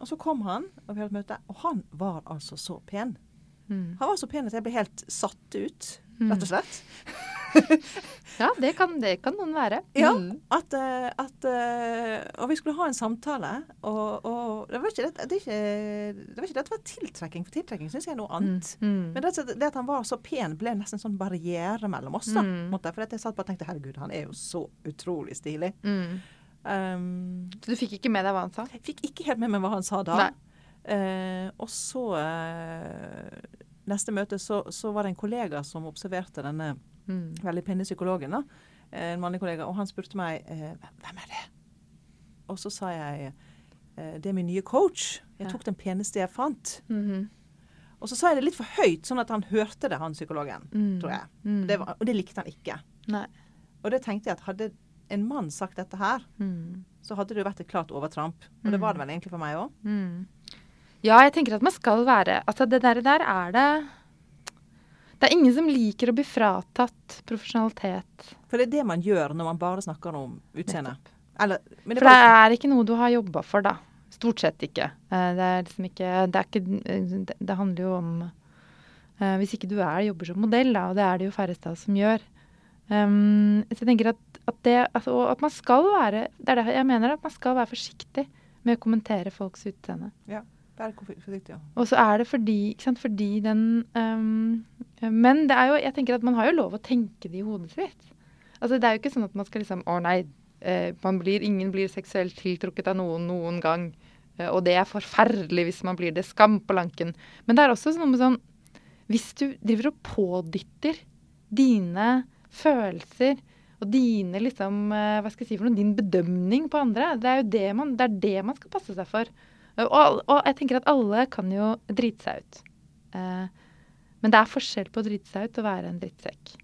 Og så kom han, og vi hadde et møte, og han var altså så pen. Mm. Han var så pen at jeg ble helt satt ut, rett og slett. Ja, det kan, det kan noen være. Ja, Mm. at, eh, at eh, Og vi skulle ha en samtale, og, og det, var ikke det, det, ikke, det var ikke det at det var tiltrekking, for tiltrekking syns jeg er noe annet. Mm. Men det, det at han var så pen, ble nesten en sånn barriere mellom oss. da, Mm. For jeg satt bare og tenkte herregud, han er jo så utrolig stilig. Mm. Um, Så du fikk ikke med deg hva han sa? jeg fikk ikke helt med meg hva han sa da. Eh, og så eh, Neste møte så, så var det en kollega som observerte denne Mm. veldig pene psykologen. da, En mannlig kollega. Og han spurte meg eh, hvem er det? Og så sa jeg eh, det er min nye coach. Jeg tok den peneste jeg fant. Mhm. Og så sa jeg det litt for høyt, sånn at han hørte det, han psykologen. Mm. tror jeg. Mm. Det var, og det likte han ikke. Nei. Og det tenkte jeg at hadde en mann sagt dette her, Mm. så hadde det jo vært et klart overtramp. Og det var det vel egentlig for meg òg. Ja, jeg tenker at man skal være Altså, det der, der er det Det er ingen som liker å bli fratatt profesjonalitet. For det er det man gjør når man bare snakker om utseende. Eller, men det For det er ikke noe du har jobba for, da. Stort sett ikke. Eh, Det er liksom ikke Det, ikke, eh, det, handler jo om eh, Hvis ikke du er jobber som modell, da, og det er det jo færreste av oss som gjør. Um, så jeg tenker at, at det altså, at man skal være Det er det jeg mener, at man skal være forsiktig med å kommentere folks utseende. Vær forsiktig, ja. Og så er det fordi, sant, fordi den um, Men det er jo, jeg tenker at man har jo lov å tenke det i hodet sitt. Altså Det er jo ikke sånn at man skal liksom Å nei, eh, blir, ingen blir seksuelt tiltrukket av noen noen gang. Eh, og det er forferdelig hvis man blir det. Skam på lanken. Men det er også noe med sånn Hvis du driver og pådytter dine følelser og dine liksom, eh, hva skal jeg si for noe, din bedømning på andre, det er jo det man, det det man skal passe seg for. Og, og jeg tenker at alle kan jo drite seg ut. Eh, Men det er forskjell på å drite seg ut og være en drittsekk.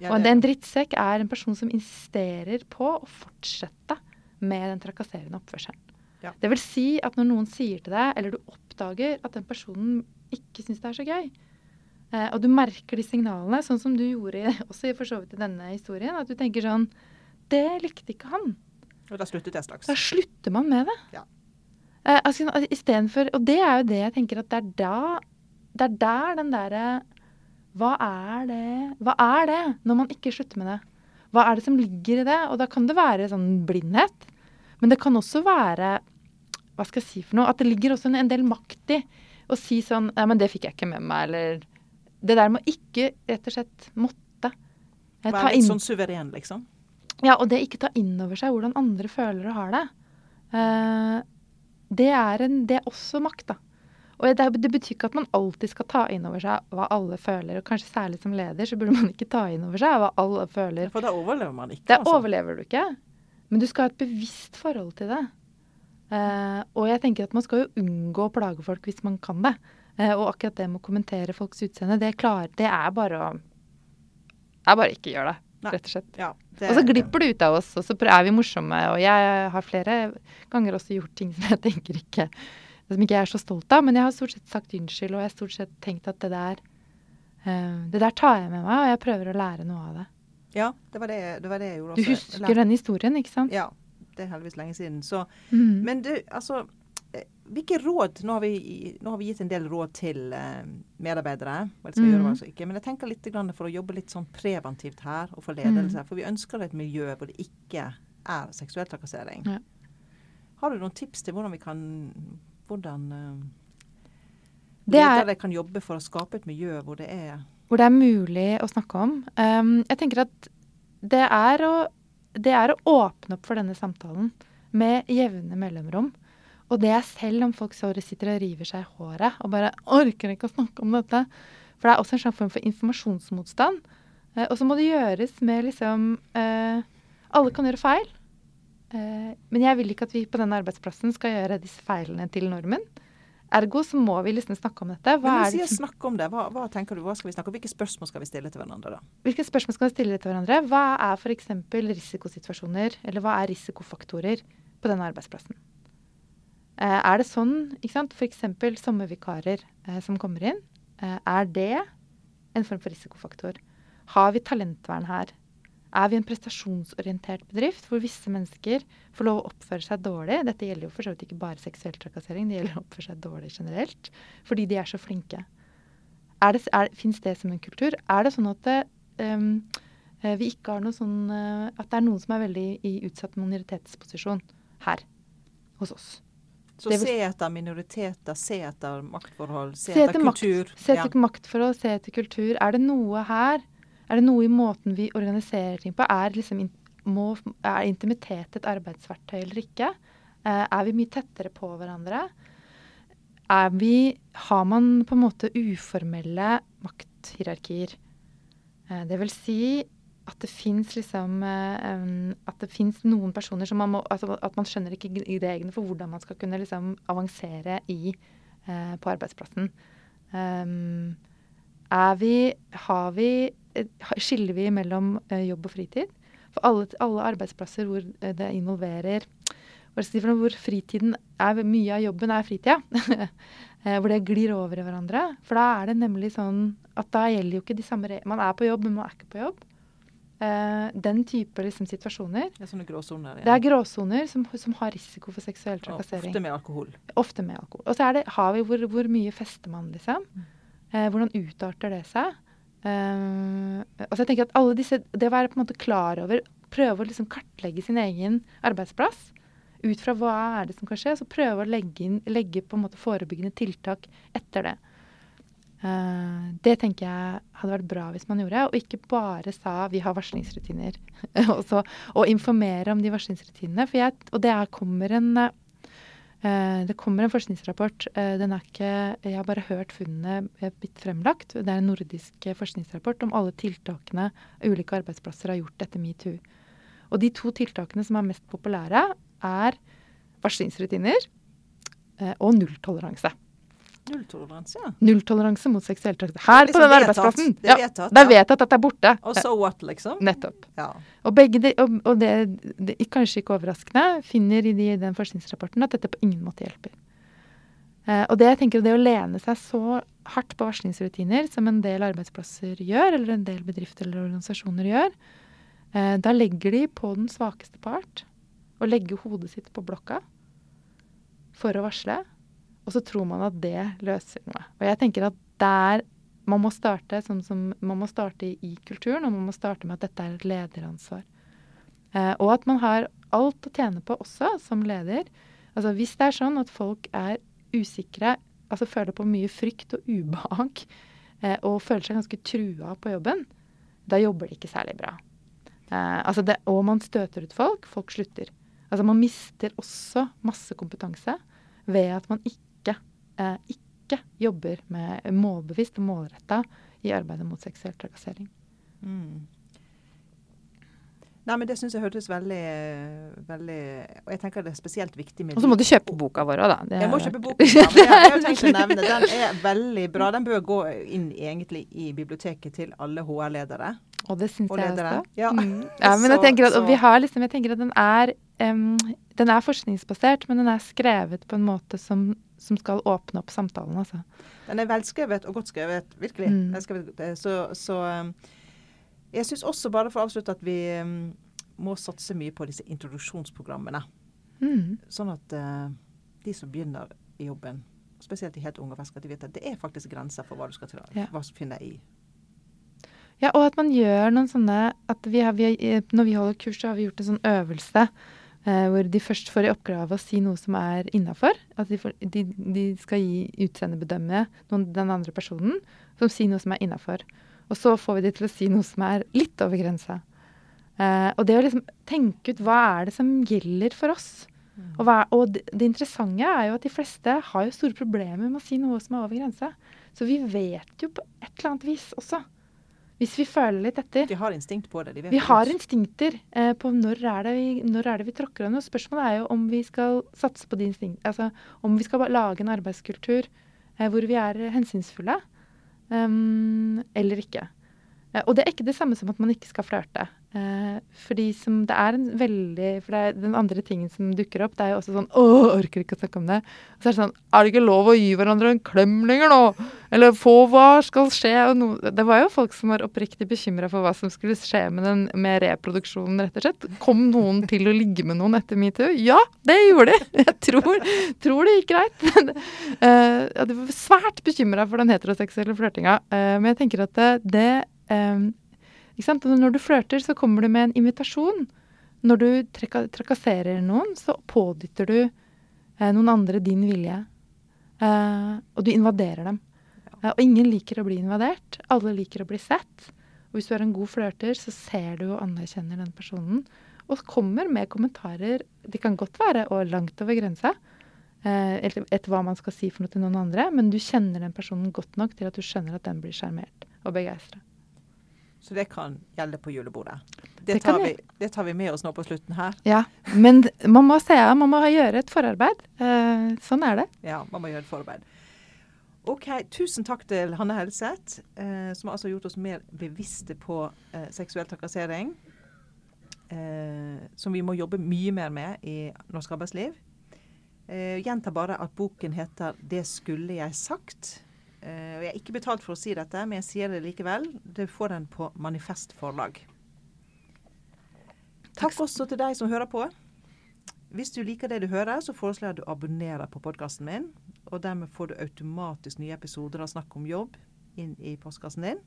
Ja, og en drittsekk er en person som insisterer på å fortsette med den trakasserende oppførselen. Ja. Det vil si at når noen sier til deg, eller du oppdager at den personen ikke syns det er så gøy, eh, og du merker de signalene, sånn som du gjorde også for så vidt i denne historien, at du tenker sånn Det likte ikke han. Og da sluttet jeg straks. Da slutter man med det. Ja. Eh, altså, i stedet for, og det er jo det jeg tenker at det er da Det er der den derre Hva er det Hva er det når man ikke slutter med det? Hva er det som ligger i det? Og da kan det være sånn blindhet. Men det kan også være Hva skal jeg si for noe? At det ligger også en, en del makt i å si sånn Ja, men det fikk jeg ikke med meg, eller Det der med å ikke rett og slett måtte eh, ta Være litt sånn suveren, liksom. ja, og det ikke ta inn over seg hvordan andre føler og har det, eh, det, er en, det er også makt, da. Og det, det betyr ikke at man alltid skal ta inn over seg hva alle føler. Og kanskje særlig som leder så burde man ikke ta inn over seg hva alle føler. For da overlever man ikke. Det altså. overlever du ikke. Men du skal ha et bevisst forhold til det. Uh, og jeg tenker at man skal jo unngå å plage folk hvis man kan det. Uh, og akkurat det med å kommentere folks utseende, det, klar, det er bare å Det er bare ikke gjør det, rett og slett. Ja, Og så glipper det ut av oss, og så er vi morsomme. Og jeg har flere ganger også gjort ting som jeg tenker ikke Som ikke jeg er så stolt av. Men jeg har stort sett sagt unnskyld, og jeg har stort sett tenkt at det der uh, Det der tar jeg med meg, og jeg prøver å lære noe av det. Ja, det var det, det, var det jeg gjorde også. Du husker denne historien, ikke sant? Ja. Det er heldigvis lenge siden. Så, mm. men du, altså eh, Hvilke råd Nå har vi, nå har vi gitt en del råd til eh, medarbeidere. Hva de skal mm. gjøre, hva de skal ikke. Men jeg tenker litt grann for å jobbe litt sånn preventivt her, og for ledelse. Mm. For vi ønsker et miljø hvor det ikke er seksuell trakassering. Ja. Har du noen tips til hvordan vi kan Hvordan eh, Det er- ledere kan jobbe for å skape et miljø hvor det er hvor det er mulig å snakke om. Um, jeg tenker at det er, å, det er å åpne opp for denne samtalen med jevne mellomrom. Og det er selv om folk såre sitter og river seg i håret og bare orker ikke å snakke om dette. For det er også en slags form for informasjonsmotstand. Eh, og så må det gjøres med liksom eh, Alle kan gjøre feil. Eh, men jeg vil ikke at vi på denne arbeidsplassen skal gjøre disse feilene til normen. Ergo så må vi liksom snakke om dette. Hva Men er sier snakk om det. Hva, hva tenker du, hva skal vi snakke om? Hvilke spørsmål skal vi stille til hverandre da? Hvilke spørsmål skal vi stille til hverandre? Hva er f.eks. risikosituasjoner, eller hva er risikofaktorer på denne arbeidsplassen? Eh, er det sånn, ikke sant, f.eks. sommervikarer eh, som kommer inn, eh, er det en form for risikofaktor? Har vi talentvern her? Er vi en prestasjonsorientert bedrift hvor visse mennesker får lov å oppføre seg dårlig? Dette gjelder jo for så vidt ikke bare seksuell trakassering, det gjelder å oppføre seg dårlig generelt. Fordi de er så flinke. Er det, Fins det som en kultur? Er det sånn at det, eh, vi ikke har noe sånn At det er noen som er veldig i utsatt minoritetsposisjon her hos oss? Så vil- se etter minoriteter, se etter maktforhold, se, Se etter etter makt, kultur. se Ja. etter maktforhold, se etter kultur. Er det noe her Er det noe i måten vi organiserer ting på? Er, liksom, må, er intimitet et arbeidsverktøy eller ikke? Eh, er vi mye tettere på hverandre? Er vi Har man på en måte uformelle makthierarkier? Eh, det vil si at det fins liksom eh, At det fins noen personer som man må altså At man skjønner ikke reglene for hvordan man skal kunne liksom avansere i, eh, på arbeidsplassen. Er vi Har vi eh, Skiller vi mellom jobb og fritid? For alle, alle arbeidsplasser hvor det involverer Hvor fritiden er Mye av jobben er fritida. Hvor det glir over i hverandre. For da er det nemlig sånn at da gjelder jo ikke de samme reglene. Man er på jobb, men man er ikke på jobb. Eh, den type liksom, situasjoner. Det er sånne gråsoner. Det er gråsoner som, som har risiko for seksuell Og trakassering. Ofte med alkohol. Ofte med alkohol. Og så er det, har vi hvor, hvor mye fester man, liksom. Uh, hvordan utarter det seg? Uh, altså jeg tenker at alle disse, Det å være på en måte klar over, prøve å liksom kartlegge sin egen arbeidsplass ut fra hva er det som kan skje, så prøve å legge, inn, legge på en måte forebyggende tiltak etter det. Eh, det tenker jeg hadde vært bra hvis man gjorde, og ikke bare sa vi har varslingsrutiner. og, så, og informere om de varslingsrutinene. For jeg, og det er, kommer en eh, det kommer en forskningsrapport. eh, den er ikke, jeg har bare hørt funnene blitt fremlagt. Det er en nordisk forskningsrapport om alle tiltakene ulike arbeidsplasser har gjort etter metoo. Og de to tiltakene som er mest populære, er varslingsrutiner og nulltoleranse. Nulltoleranse, ja. Nulltoleranse mot seksuell trakassering. Her er på liksom den arbeidsplassen! Det er Ja, vedtatt, det er ja. vedtatt at det er borte. Og so what, liksom? Nettopp. Ja. Og, de, og, og det, det, kanskje ikke overraskende, finner i de, den forskningsrapporten at dette på ingen måte hjelper. Eh, og det jeg tenker det å lene seg så hardt på varslingsrutiner som en del arbeidsplasser gjør, eller en del bedrifter eller organisasjoner gjør, eh, da legger de på den svakeste part å legge hodet sitt på blokka for å varsle. Og så tror man at det løser noe. Og jeg tenker at der man må starte sånn som man må starte i, kulturen, og man må starte med at dette er et lederansvar. Eh, og at man har alt å tjene på også som leder. Altså Hvis det er sånn at folk er usikre, altså føler på mye frykt og ubehag, eh, og føler seg ganske trua på jobben, da jobber de ikke særlig bra. Eh, altså det, og man støter ut folk. Folk slutter. Altså Man mister også masse kompetanse ved at man ikke, eh, ikke jobber med målbevisst og målretta i arbeidet mot seksuell trakassering. Mm. Nei, men Det syns jeg hørtes veldig, veldig Og jeg tenker det er spesielt viktig med Og så må du kjøpe boka vår òg, da. Det Jeg må kjøpe boka. Det Ja, men jeg har tenkt å nevne Den er veldig bra. Den bør gå inn egentlig i biblioteket til alle HR-ledere. Og det syns jeg også. Ja. Mm. ja men jeg tenker at, og vi har liksom, jeg tenker at den er um, Den er forskningsbasert, men den er skrevet på en måte som, som skal åpne opp samtalen, altså. Den er velskrevet og godt skrevet. Virkelig. Mm. Den skrevet, eh, så så um, jeg syns også, bare for å avslutte, at vi um, må satse mye på disse introduksjonsprogrammene. Mm. Sånn at eh, de som begynner i jobben, spesielt de helt unge og ferske, de vet at det er faktisk grenser for hva du skal til, Ja. hva som finner i. Ja, og at man gjør noen sånne at vi har, vi, har- Når vi holder kurs, så har vi gjort en sånn øvelse eh, hvor de først får i oppgave å si noe som er innafor. At de, får, de, de skal gi utseendebedømme noen, den andre personen som sier noe som er innafor. Og så får vi de til å si noe som er litt over grensa. Eh, og det å liksom tenke ut hva er det som gjelder for oss. Og, hva, og det, det interessante er jo at de fleste har jo store problemer med å si noe som er over grensa. Så vi vet jo på et eller annet vis også, hvis vi føler litt etter De har instinkt på det. De vet Vi har instinkter eh, på når er, det vi, når er det vi tråkker noe. spørsmålet er jo om vi skal satse på de instinktene. Altså om vi skal lage en arbeidskultur eh, hvor vi er hensynsfulle, um, eller ikke. Eh, og det er ikke det samme som at man ikke skal flørte. Eh, fordi som det er en veldig For det er den andre tingen som dukker opp, det er jo også sånn Å, orker ikke å snakke om det. Og så er det sånn Er det ikke lov å gi hverandre en klem lenger nå? Eller få hva skal skje? No, det var jo folk som var oppriktig bekymra for hva som skulle skje med, den, med reproduksjonen, rett og slett. Kom noen til å ligge med noen etter metoo? Ja, det gjorde de! Jeg tror, tror det gikk greit. Ja, de var svært bekymra for den heteroseksuelle flørtinga. Eh, men jeg tenker at det, det? Og Når du flørter, så kommer du med en invitasjon. Når du traka, trakasserer noen, så pådytter du eh, noen andre din vilje. Eh, og du invaderer dem. Eh, og ingen liker å bli invadert. Alle liker å bli sett. Og hvis du er en god flørter, så ser du og anerkjenner den personen. Og kommer med kommentarer. De kan godt være og langt over grensa. Eh, etter hva man skal si for noe til noen andre. Men du kjenner den personen godt nok til at du skjønner at den blir sjarmert og begeistra. Så det kan gjelde på julebordet. Det, Det tar vi, det tar vi med oss nå på slutten her. Ja, men man må se, man må gjøre et forarbeid. Eh, sånn er det. Ja, man må gjøre et forarbeid. OK, tusen takk til Hanne Helseth, eh, som har altså gjort oss mer bevisste på eh, seksuell trakassering. Eh, som vi må jobbe mye mer med i norsk arbeidsliv. Eh, gjentar bare at boken heter 'Det skulle jeg sagt'. Eh, og jeg er ikke betalt for å si dette, men jeg sier det likevel. Du får den på Manifest forlag. Takk Takk også til deg som hører på. Hvis du liker det du hører, så foreslår jeg at du abonnerer på podkasten min. Og dermed får du automatisk nye episoder av Snakk om jobb inn i postkassen din.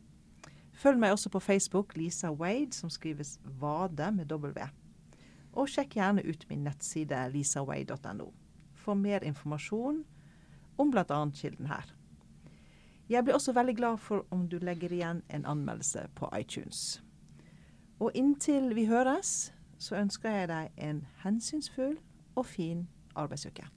Følg meg også på Facebook, Lisa Wade, som skrives Vade med W. Og sjekk gjerne ut min nettside lisawade.no for mer informasjon om bl.a. kilden her. Jeg blir også veldig glad for om du legger igjen en anmeldelse på iTunes. Og inntil vi høres, så ønsker jeg deg en hensynsfull og fin arbeidsuke.